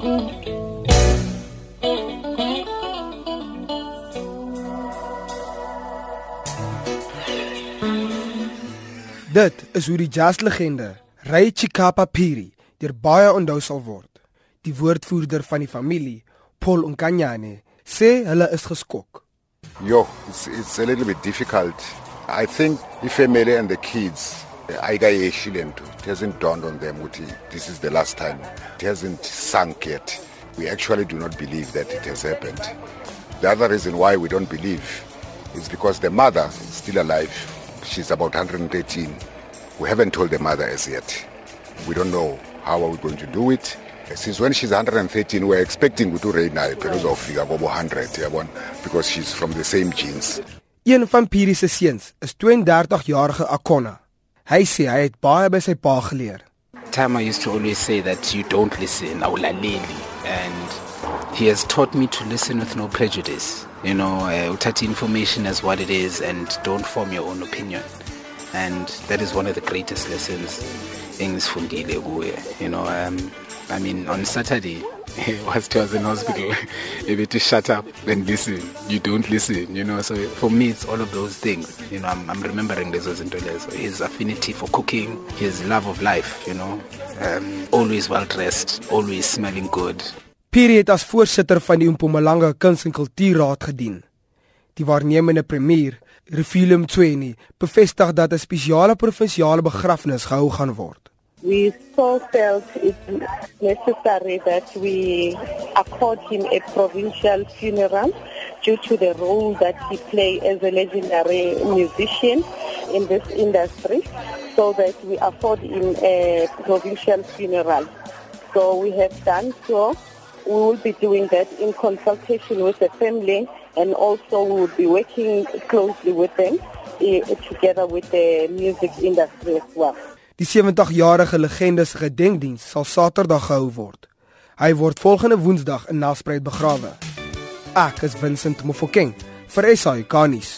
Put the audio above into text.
Dit is hoe die jazzlegende Ray Chikapa Phiri deur baie onthou sal word. Die woordvoerder van die familie, Paul Unkanyane, sê hulle is geskok. Yo, it's, it's a little bit difficult. I think the family and the kids ayikayeshile It hasn't dawned on them ukuthi this is the last time. It hasn't sunk yet. We actually do not believe that it has happened. The other reason why we don't believe is because the mother is still alive She's about 113. We haven't told the mother as yet. We don't know how are we going to do it. Since when she's 113, we're expecting to reign because of figure 100 because she's from the same genes. Een van Phiri se seuns is 32-jarige Akona. Hy sê hy het baie by sy pa geleer. Tama used to always say that you don't listen, awulaleli and he has taught me to listen with no prejudice. You know, uh, uthatha information as what it is and don't form your own opinion. And that is one of the greatest lessons engisifundile kuye. You know, um, I mean, on Saturday, whilst I was in hospital, able to shut up and listen. You don't listen, you know. So for me, it's all of those things. You know, I'm, I'm remembering this was so his affinity for cooking, his love of life, you know, um, always well dressed, always smelling good. Piri het as voorsitter van die Mpumalanga Kuns en Kultuurraad gedien. Die waarnemende premier, Refilum Tsweni, bevestig dat 'n spesiale provinsiale begrafnis gehou gaan word. We so felt it necessary that we accord him a provincial funeral due to the role that he played as a legendary musician in this industry so that we afford him a provincial funeral. So we have done so we will be doing that in consultation with the family and also we will be working closely with them uh, together with the music industry as well. Die 70-jarige legende se gedenkdiens sal Saterdag gehou word. Hy word volgende Woensdag in Nelspruit begrawe. Ek is Vincent Mofokeng vir SAK nuus.